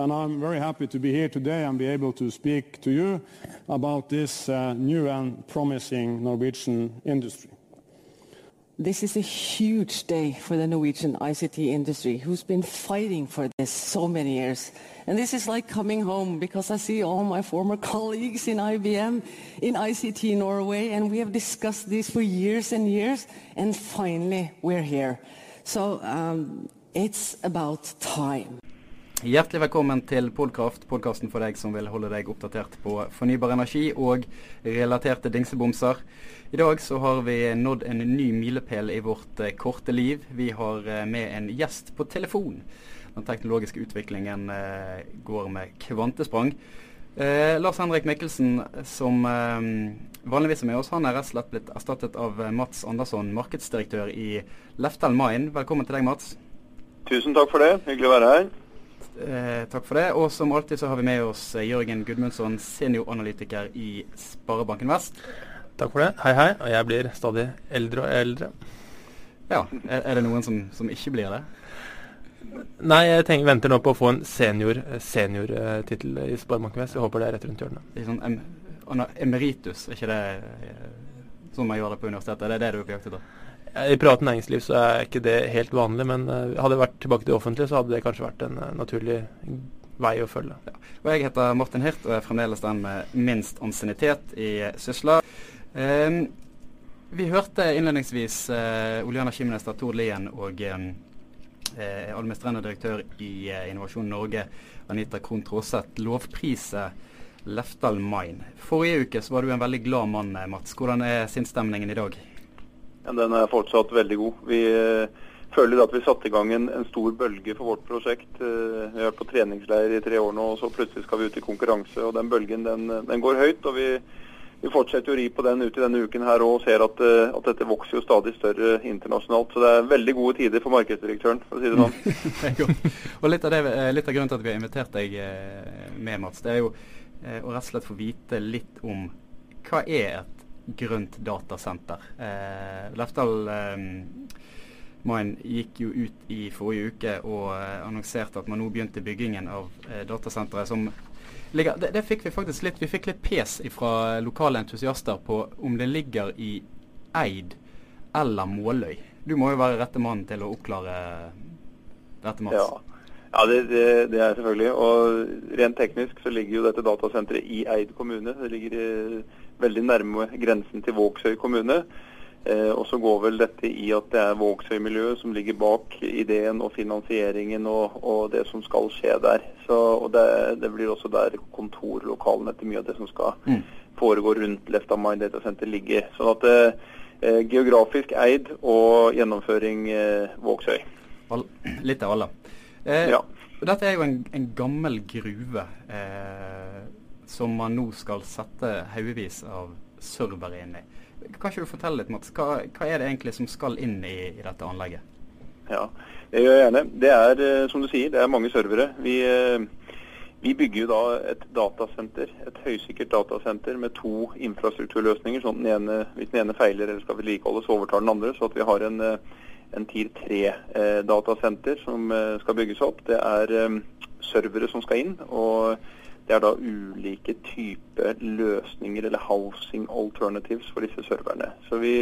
And I'm very happy to be here today and be able to speak to you about this uh, new and promising Norwegian industry. This is a huge day for the Norwegian ICT industry, who's been fighting for this so many years. And this is like coming home because I see all my former colleagues in IBM, in ICT Norway, and we have discussed this for years and years, and finally we're here. So um, it's about time. Hjertelig velkommen til Podkraft, podkasten for deg som vil holde deg oppdatert på fornybar energi og relaterte dingsebomser. I dag så har vi nådd en ny milepæl i vårt eh, korte liv. Vi har eh, med en gjest på telefon. Den teknologiske utviklingen eh, går med kvantesprang. Lars Henrik Mikkelsen, som vanligvis er med oss, han er rett og slett blitt erstattet av Mats Andersson, markedsdirektør i Leftel Mine. Velkommen til deg, Mats. Tusen takk for det. Hyggelig å være her. Eh, takk for det. Og som alltid så har vi med oss eh, Jørgen Gudmundsson, senioranalytiker i Sparebanken Vest. Takk for det. Hei, hei. Og jeg blir stadig eldre og eldre. Ja, Er, er det noen som, som, ikke blir det? Nei, jeg tenker, venter nå på å få en seniortittel senior, uh, i Sparebanken Vest. Jeg håper det er rett rundt hjørnet. Det er sånn em, emeritus, er ikke det eh, sånn man gjør det på universitetet? Det er det du er på jakt etter? I privat næringsliv så er ikke det helt vanlig, men uh, hadde det vært tilbake til det offentlige, så hadde det kanskje vært en uh, naturlig vei å følge. Ja. Og Jeg heter Martin Hirt og er fremdeles den med minst ansiennitet i Sysla. Um, vi hørte innledningsvis uh, olje- og energiminister Tord Lien og um, administrerende direktør i Innovasjon Norge, Anita Krohn Traaseth, lovprise Lefdal Mine. Forrige uke så var du en veldig glad mann, Mats. Hvordan er sinnsstemningen i dag? Den er fortsatt veldig god. Vi uh, føler at vi satte i gang en, en, stor bølge for vårt prosjekt. Uh, vi har vært på treningsleir i tre år nå, og så plutselig skal vi ut i konkurranse. og Den bølgen den, den går høyt. og vi, vi fortsetter å ri på den ut i denne uken her og ser at, uh, at, dette vokser jo stadig større internasjonalt. Så det er veldig gode tider for markedsdirektøren, for å si det sånn. og litt av, det, litt av, grunnen til at vi har invitert deg med, Mats, det er jo å rett og slett få vite litt om hva er et grønt datasenter. Eh, Lefdal eh, Mine gikk jo ut i forrige uke og eh, annonserte at man nå begynte byggingen av eh, datasenteret som ligger det, det, fikk vi faktisk litt Vi fikk litt pes fra lokale entusiaster på om det ligger i Eid eller Måløy. Du må jo være rette mannen til å oppklare dette, Mats. Ja. Ja, det, det, det, er selvfølgelig. Og rent teknisk så ligger jo dette datasenteret i Eid kommune. Det ligger veldig nærme grensen til Vågsøy kommune. Eh, og så går vel dette i at det er Vågsøy-miljøet som ligger bak ideen og finansieringen og, og det som skal skje der. Så, og det, det, blir også der kontorlokalene til mye av det som skal mm. foregå rundt Left of Mind Data Center ligger. Sånn at eh, geografisk eid og gjennomføring eh, Vågsøy. Litt av alle. Eh, ja. Dette er jo en, en gammel gruve. Som man nå skal sette haugevis av servere inn i. Kan ikke du fortelle litt, Mats? Hva, hva er det egentlig som skal inn i, i, dette anlegget? Ja, det gjør jeg gjerne. Det er, eh, som du sier, det er mange servere. Vi, eh, vi bygger da et datasenter, et høysikkert datasenter med to infrastrukturløsninger. sånn den ene, Hvis den ene feiler eller skal vedlikeholdes, overtar den andre. Så at vi har en, eh, en TIR 3-datasenter som skal bygges opp. Det er servere som skal inn. og det er da ulike typer løsninger eller housing alternatives for disse serverne. Så vi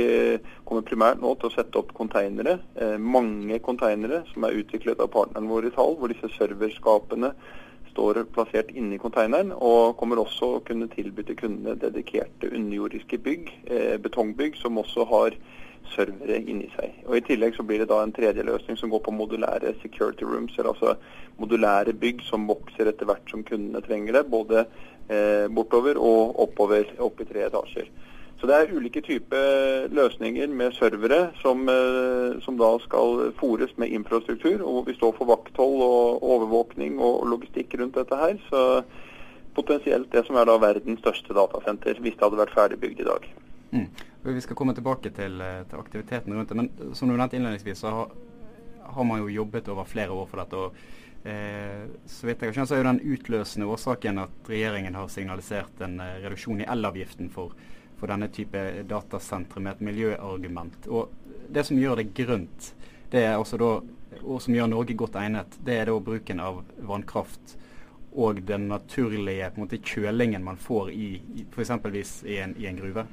kommer primært nå til å sette opp konteinere, eh, mange konteinere som er utviklet av partneren vår i Tall, hvor disse serverskapene står plassert inni konteineren, og kommer også å kunne tilby til kundene dedikerte underjordiske bygg, eh, betongbygg, som også har servere inni seg. Og I tillegg så blir det da en tredje løsning som går på modulære security rooms, eller altså modulære bygg som vokser etter hvert som kundene trenger det, både eh, bortover og oppover, opp i tre etasjer. Så det er ulike typer løsninger med servere som, eh, som da skal fòres med infrastruktur, og vi står for vakthold og overvåkning og logistikk rundt dette her. Så potensielt det som er da verdens største datasenter, hvis det hadde vært ferdigbygd i dag. Mm. Vi skal komme tilbake til, eh, til, aktiviteten rundt det. Men som du nevnte innledningsvis, så har, har, man jo jobbet over flere år for dette. og eh, så vidt jeg har skjønt, så er jo den utløsende årsaken at regjeringen har signalisert en eh, reduksjon i elavgiften for, for, denne type datasentre med et miljøargument. Og Det som gjør det grønt, det er også da, og som gjør Norge godt egnet, det er da bruken av vannkraft og den naturlige måte, kjølingen man får i, f.eks. I, i en gruve?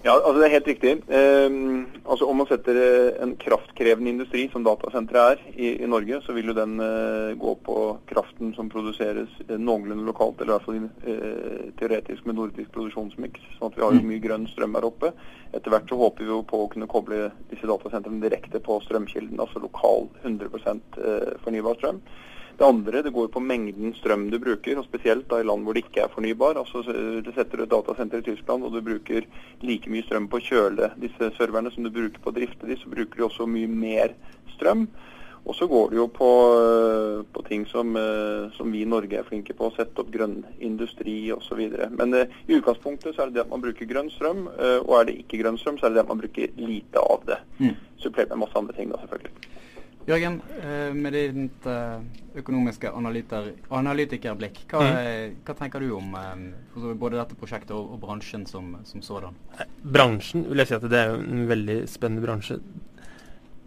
Ja, altså Det er helt riktig. Eh, altså Om man setter eh, en kraftkrevende industri, som datasenteret er i, i, Norge, så vil jo den eh, gå på kraften som produseres eh, noenlunde lokalt, eller i hvert fall eh, teoretisk med nordisk produksjonsmiks. sånn at vi har jo mm. mye grønn strøm her oppe. Etter hvert så håper vi jo på å kunne koble disse datasentrene direkte på strømkilden, altså lokal 100 eh, fornybar strøm. Det andre det går på mengden strøm du bruker, og spesielt i land hvor det ikke er fornybar. Altså Du setter du et datasenter i Tyskland og du bruker like mye strøm på å kjøle disse serverne som du bruker på å drifte de, så bruker du også mye mer strøm. Og så går det jo på, på ting som, eh, som, vi i Norge er flinke på, å sette opp grønn industri osv. Men i utgangspunktet så er det det at man bruker grønn strøm, og er det ikke grønn strøm, så er det det at man bruker lite av det. Mm. Supplert med masse andre ting, da selvfølgelig. Jørgen, eh, med ditt eh, økonomiske analytikerblikk, hva, mm. hva, tenker du om eh, både dette prosjektet og, og bransjen som, som, sådan? Bransjen vil jeg si at det er en veldig spennende bransje.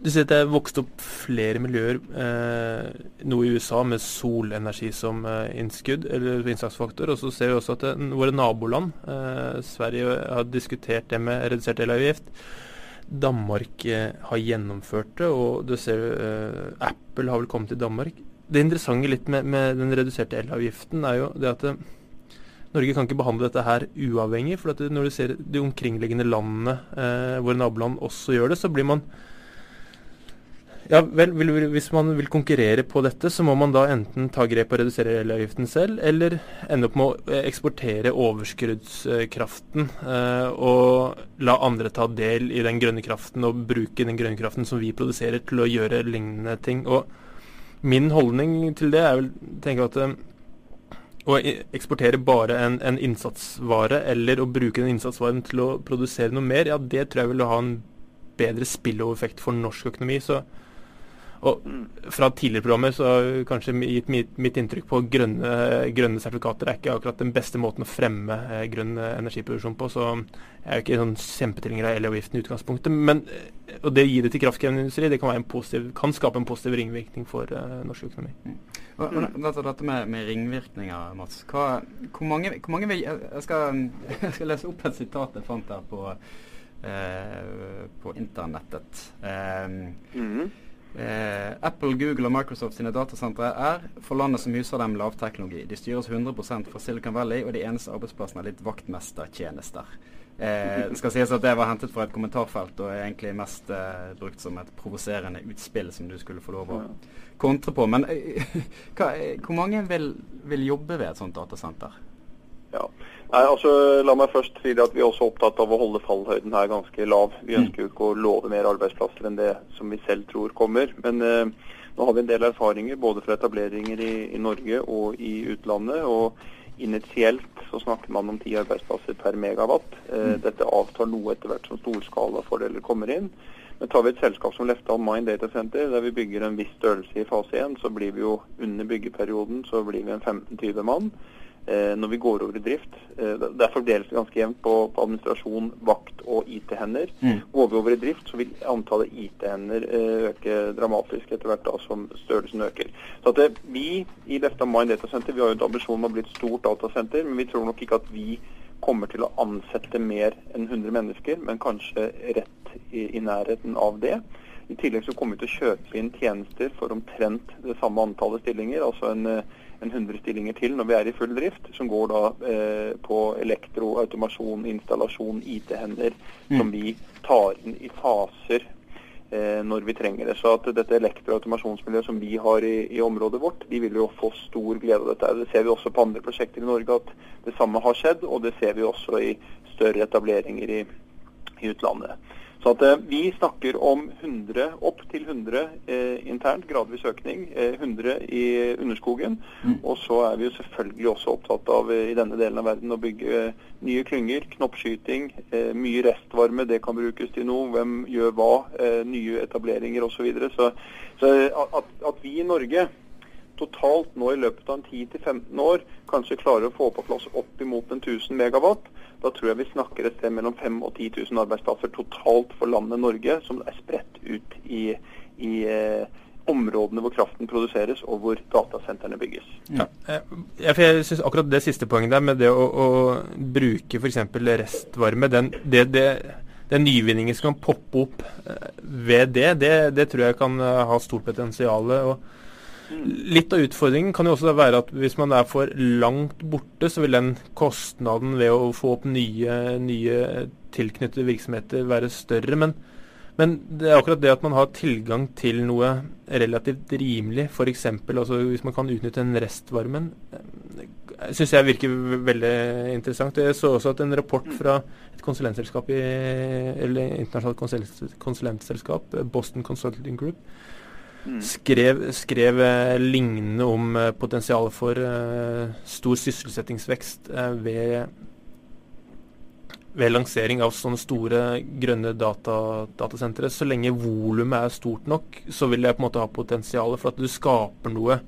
Du sier at det er vokst opp flere miljøer, eh, noe i USA med solenergi som innskudd, eller innsatsfaktor. Og så ser vi også at det, våre naboland, eh, Sverige, har diskutert det med redusert elavgift. Danmark eh, har gjennomført det, og du ser uh, Apple har vel kommet til Danmark. Det interessante litt med, med den reduserte elavgiften er jo det at eh, Norge kan ikke behandle dette her uavhengig. for når du ser de omkringliggende landene, uh, våre naboland, også gjør det, så blir man ja, vel, vil, Hvis man vil konkurrere på dette, så må man da enten ta grep og redusere elavgiften selv, eller ende opp med å eh, eksportere overskuddskraften eh, og la andre ta del i den grønne kraften og bruke den grønne kraften som vi produserer til å gjøre lignende ting. Og min holdning til det er vel tenke at eh, å eksportere bare en, en, innsatsvare, eller å bruke den innsatsvaren til å produsere noe mer, ja, det tror jeg vil ha en bedre spillovereffekt for norsk økonomi. så og Fra tidligere programmer så har kanskje gitt mitt, mitt inntrykk på grønne, grønne, sertifikater er ikke akkurat den beste måten å fremme eh, grønn energiproduksjon på. Så jeg er jo ikke sånn kjempetilhenger av elavgiften i utgangspunktet. Men og det å gi det til kraftkrevende industri det kan, positiv, kan, skape en positiv ringvirkning for uh, norsk økonomi. Mm. Og, og dette, dette med, med, ringvirkninger, Mats. Hva, hvor, mange, hvor mange vil, jeg, skal, jeg, skal, lese opp et sitat jeg fant her på, eh, på internettet. Um, mm -hmm. Eh, Apple, Google og Microsoft sine datasentre er for landet som huser dem lavteknologi. De styres 100% fra Silicon Valley, og de eneste arbeidsplassene er litt vaktmestertjenester. Eh, det skal sies at det var hentet fra et kommentarfelt og er egentlig mest eh, brukt som et provoserende utspill som du skulle få lov å kontre på. Men eh, hva, eh, hvor mange vil, vil, jobbe ved et sånt datasenter? Nei, altså, La meg først si at vi er også opptatt av å holde fallhøyden her ganske lav. Vi mm. ønsker jo ikke å love mer arbeidsplasser enn det som vi selv tror kommer. Men eh, nå har vi en del erfaringer både fra etableringer i, i Norge og i utlandet. og Initielt så snakker man om ti arbeidsplasser per megawatt. Eh, mm. Dette avtar noe etter hvert som storskalafordeler kommer inn. Men tar vi et selskap som Leftal Mind Data Center, der vi bygger en viss størrelse i fase 1, så blir vi jo under byggeperioden så blir vi en 15-20 mann. Eh, når vi går over i drift. Eh, det er fordeles ganske jevnt på, på, administrasjon, vakt og IT-hender. Mm. Går vi over i drift, så vil antallet IT-hender eh, øke dramatisk etter hvert da som størrelsen øker. Så at det, Vi i Lefta Mind Data Center vi har jo en ambisjon om å bli et stort datasenter, men vi tror nok ikke at vi kommer til å ansette mer enn 100 mennesker, men kanskje rett i, i nærheten av det. I tillegg så kommer vi til å kjøpe inn tjenester for omtrent det samme antallet stillinger. altså en en 100 stillinger til når vi er i full drift, som går da eh, på elektro, automasjon, installasjon, IT-hender, mm. som vi tar inn i faser eh, når vi trenger det. Så at dette elektro- og automasjonsmiljøet som vi har i, i, området vårt, de vil jo få stor glede av dette. Det ser vi også på andre prosjekter i Norge at det samme har skjedd, og det ser vi også i større etableringer i, i utlandet. Så at eh, Vi snakker om 100, opp til 100 eh, internt, gradvis økning. Eh, 100 i underskogen. Mm. Og så er vi jo selvfølgelig også opptatt av eh, i denne delen av verden å bygge eh, nye klynger. Knoppskyting, eh, mye restvarme, det kan brukes til noe. Hvem gjør hva? nye etableringer osv. Så, videre. så Så at, at vi i Norge totalt nå i løpet av 10-15 år kanskje klarer å få på plass opp imot 1000 megawatt, da tror jeg vi snakker et sted mellom 5000 og 10 000 arbeidsplasser totalt for landet Norge, som er spredt ut i, i, eh, områdene hvor kraften produseres og hvor datasentrene bygges. Ja, jeg, jeg synes akkurat det siste poenget der med det å, å bruke f.eks. restvarme, den, det, det, den nyvinningen som kan poppe opp ved det, det, det tror jeg kan ha stort potensial. og Litt av utfordringen kan jo også være at hvis man er for langt borte, så vil den kostnaden ved å få opp nye, nye tilknyttede virksomheter være større. Men, men, det er akkurat det at man har tilgang til noe relativt rimelig, f.eks. Altså hvis man kan utnytte den restvarmen, eh, syns jeg virker veldig interessant. Jeg så også at en rapport fra et konsulentselskap i, eller internasjonalt konsulentselskap, Boston Consulting Group, skrev, skrev eh, lignende om eh, potensialet for uh, stor sysselsettingsvekst uh, ved, ved, lansering av sånne store grønne data, datasentre. Så lenge volumet er stort nok, så vil det på en måte ha potensialet for at du skaper noe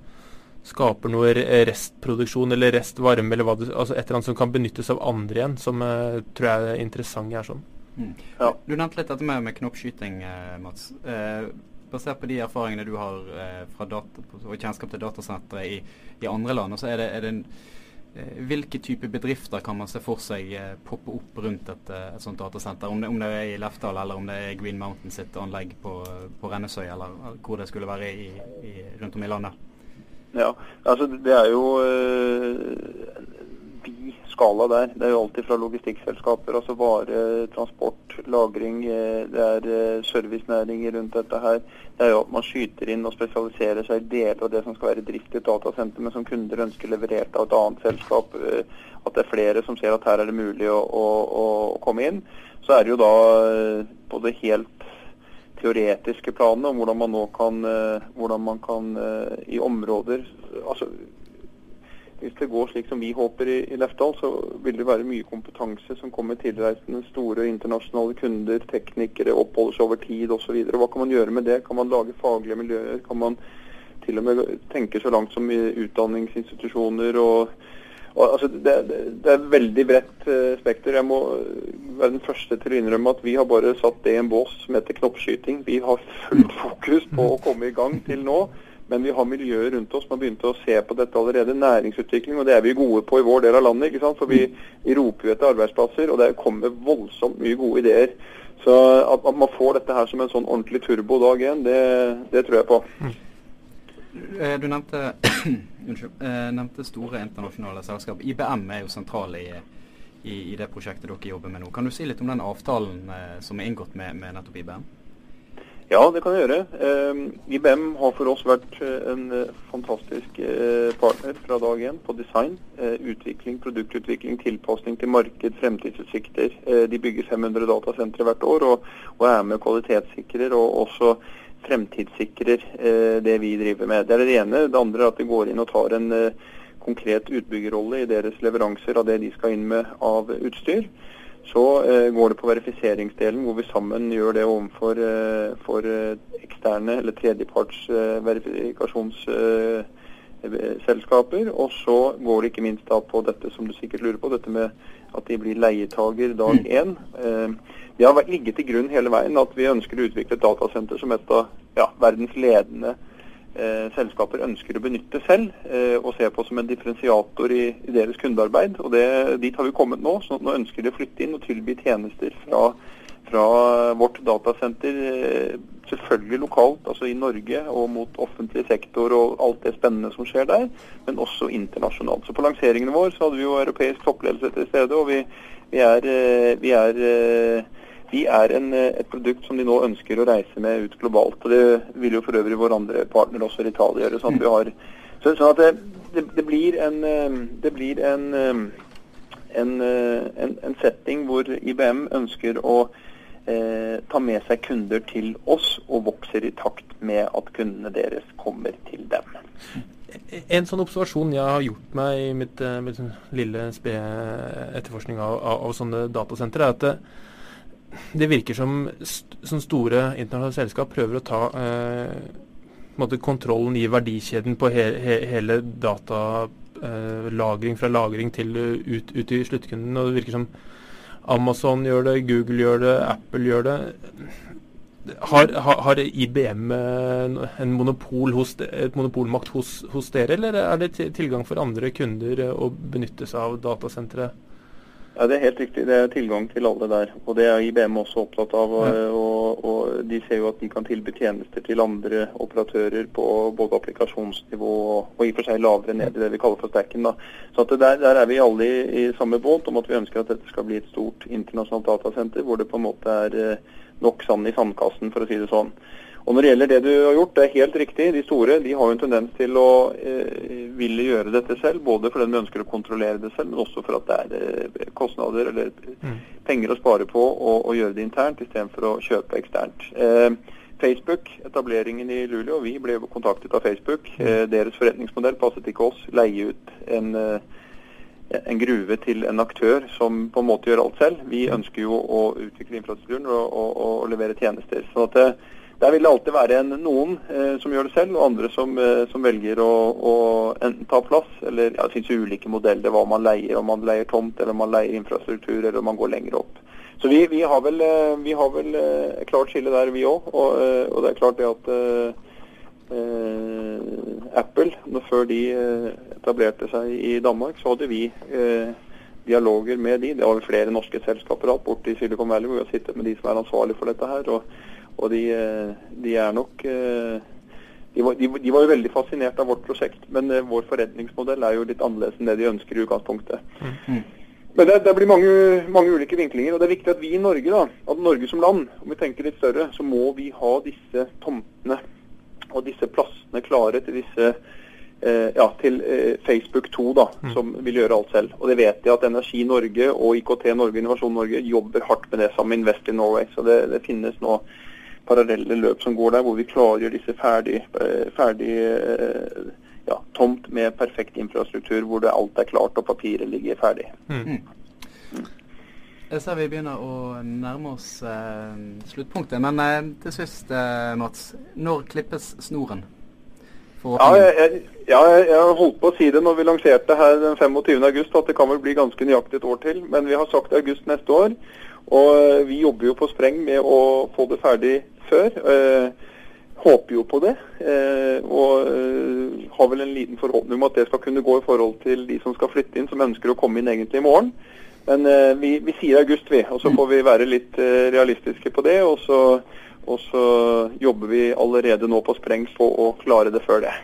skaper noe restproduksjon eller restvarme eller hva du, altså et eller annet som kan benyttes av andre igjen, som uh, tror jeg er interessant her. sånn. Mm. Ja. Du nevnte litt dette med, med knoppskyting, Mats. Uh, basert på de erfaringene du har eh, data, og kjennskap til datasentre i, i, andre land, så er det, er det en, eh, hvilke type bedrifter kan man se for seg eh, poppe opp rundt et, eh, et sånt datasenter? Om det, om det, er i Lefdal, eller om det er Green Mountain sitt anlegg på, på Rennesøy, eller hvor det skulle være i, i, rundt om i landet? Ja, altså det er jo øh, skala der. Det er jo alltid fra logistikkselskaper, altså vare, transport, lagring. Eh, det er eh, servicenæringer rundt dette her. Det er jo at man skyter inn og spesialiserer seg i deler av det som skal være drift i et datasenter, men som kunder ønsker leverert av et annet selskap. Eh, at det er flere som ser at her er det mulig å, å, å komme inn. Så er det jo da på det helt teoretiske planet om hvordan man nå kan, hvordan man kan i områder altså hvis det går slik som vi håper i, i Lefdal, så vil det være mye kompetanse som kommer tilreisende, store internasjonale kunder, teknikere, oppholder seg over tid osv. Hva kan man gjøre med det? Kan man lage faglige miljøer? Kan man til og med tenke så langt som i utdanningsinstitusjoner? og, altså, det, det, det, er veldig bredt uh, spekter. Jeg må være den første til å innrømme at vi har bare satt det i en bås som heter knoppskyting. Vi har fullt fokus på å komme i gang til nå. Men vi har miljøer rundt oss som har begynt å se på dette allerede. Næringsutvikling, og det er vi gode på i vår del av landet. ikke sant? For vi, vi roper jo etter arbeidsplasser, og det kommer voldsomt mye gode ideer. Så at, at man får dette her som en sånn ordentlig turbo dag én, det, det, tror jeg på. Eh, du nevnte, unnskyld, eh, nevnte store internasjonale selskap. IBM er jo sentral i, i, i, det prosjektet dere jobber med nå. Kan du si litt om den avtalen eh, som er inngått med, med nettopp IBM? Ja, det kan jeg gjøre. Eh, IBM har for oss vært eh, en eh, fantastisk eh, partner fra dag én på design, utvikling, produktutvikling, tilpasning til marked, fremtidsutsikter. De bygger 500 datasentre hvert år og, og, er med kvalitetssikrer og også fremtidssikrer det vi driver med. Det er det ene. Det andre er at de går inn og tar en konkret utbyggerrolle i deres leveranser av det de skal inn med av utstyr. Så eh, går det på verifiseringsdelen, hvor vi sammen gjør det overfor eh, for eh, eksterne eller tredjeparts verifikasjonsselskaper. og så går det ikke minst da på dette som du sikkert lurer på, dette med at de blir leietager dag én. Mm. det har ligget til grunn hele veien at vi ønsker å utvikle et datasenter som et av ja, verdens ledende selskaper ønsker å benytte selv, eh, og se på som en differensiator i, deres kundearbeid. og det, Dit har vi kommet nå. så Nå ønsker de å flytte inn og tilby tjenester fra, fra vårt datasenter. Eh, selvfølgelig lokalt, altså i Norge og mot offentlig sektor og alt det spennende som skjer der, men også internasjonalt. Så På lanseringene våre så hadde vi jo europeisk toppledelse til stede, og vi, vi er, eh, vi er eh, de er en, eh, et produkt som de nå ønsker å reise med ut globalt. og Det vil jo for øvrig vår andre partner også i Italia gjøre. sånn at har så, sånn at det, det, det, blir en, eh, det blir eh, en, en setting hvor IBM ønsker å eh, ta med seg kunder til oss, og vokser i takt med at kundene deres kommer til dem. En sånn observasjon jeg har gjort meg i mitt, mitt lille spede etterforskning av, av, av, sånne datasentre, er at det, virker som, som store internasjonale selskap prøver å ta eh, kontrollen i verdikjeden på he, he, hele datalagring, eh, fra lagring til ut, ut i sluttkunden. Og det virker som Amazon gjør det, Google gjør det, Apple gjør det. har, har, IBM en monopol hos, et monopolmakt hos, hos, dere, eller er det tilgang for andre kunder å benytte seg av datasenteret? Ja, Det er helt riktig. Det er tilgang til alle der. Og Det er IBM også opptatt av. Og, ja. og, og De ser jo at de kan tilby tjenester til andre operatører på både applikasjonsnivå og, i og for seg lavere ned i det vi kaller for stacken. Da. Så der, der, er vi alle i, i, samme båt om at vi ønsker at dette skal bli et stort internasjonalt datasenter hvor det på en måte er eh, nok sand i sandkassen, for å si det sånn. Og Når det gjelder det du har gjort, det er helt riktig. De store de har jo en tendens til å eh, ville gjøre dette selv. Både fordi de ønsker å kontrollere det selv, men også for at det er eh, kostnader eller mm. penger å spare på å, gjøre det internt istedenfor å kjøpe eksternt. Eh, Facebook, etableringen i Luleå, vi ble kontaktet av Facebook. Mm. Eh, deres forretningsmodell passet ikke oss. Leie ut en, eh, en gruve til en aktør som på en måte gjør alt selv. Vi mm. ønsker jo å utvikle infrastrukturen og, og, og levere tjenester. sånn at eh, der vil det alltid være en, noen eh, som gjør det selv, og andre som, eh, som velger å, å, enten ta plass, eller ja, det finnes ulike modeller hva man leier, om man leier tomt, eller om man leier infrastruktur, eller om man går lenger opp. Så vi, vi har vel, eh, vi har vel eh, klart skille der, vi òg. Og, eh, og, det er klart det at eh, Apple, før de etablerte seg i Danmark, så hadde vi dialoger med de. Det har vi flere norske selskaper hatt borte i Silicon Valley, hvor vi har sittet med de som er ansvarlige for dette her. og og de, eh, de er nok eh, de var, de, de var, jo veldig fascinert av vårt prosjekt, men uh, vår forretningsmodell er jo litt annerledes enn det de ønsker i utgangspunktet. Mm. Men det, det, blir mange, mange, ulike vinklinger, og det er viktig at vi i Norge, da, at Norge som land, om vi tenker litt større, så må vi ha disse tomtene og disse plassene klare til disse eh, ja, til eh, Facebook 2, da, mm. som vil gjøre alt selv. Og det vet jeg at Energi Norge og IKT Norge Innovasjon Norge jobber hardt med det sammen med Invest in Norway. Så det, det finnes nå parallelle løp som går der, hvor vi klargjør disse ferdig, eh, ferdig eh, ja, tomt med perfekt infrastruktur, hvor det alt er klart og papiret ligger ferdig. Mm. Mm. Jeg ser vi begynner å nærme oss eh, sluttpunktet. Men eh, til sist, eh, Mats. Når klippes snoren? Ja, jeg, jeg, ja, jeg holdt på å si det når vi lanserte her den 25. august, at det kan vel bli ganske nøyaktig et år til. Men vi har sagt august neste år. Og eh, vi jobber jo på spreng med å få det ferdig før. Eh, håper jo på det. Eh, og eh, har vel en liten forhåpning om at det skal kunne gå i forhold til de som skal flytte inn, som ønsker å komme inn egentlig i morgen. Men vi, vi, sier august, vi. Og så får vi være litt realistiske på det. Og så, og så jobber vi allerede nå på spreng på å klare det før det.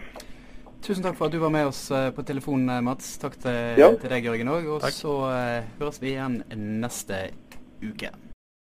Tusen takk for at du var med oss på telefonen, Mats. Takk til, ja. til deg, Jørgen òg. Og så høres vi igjen neste uke.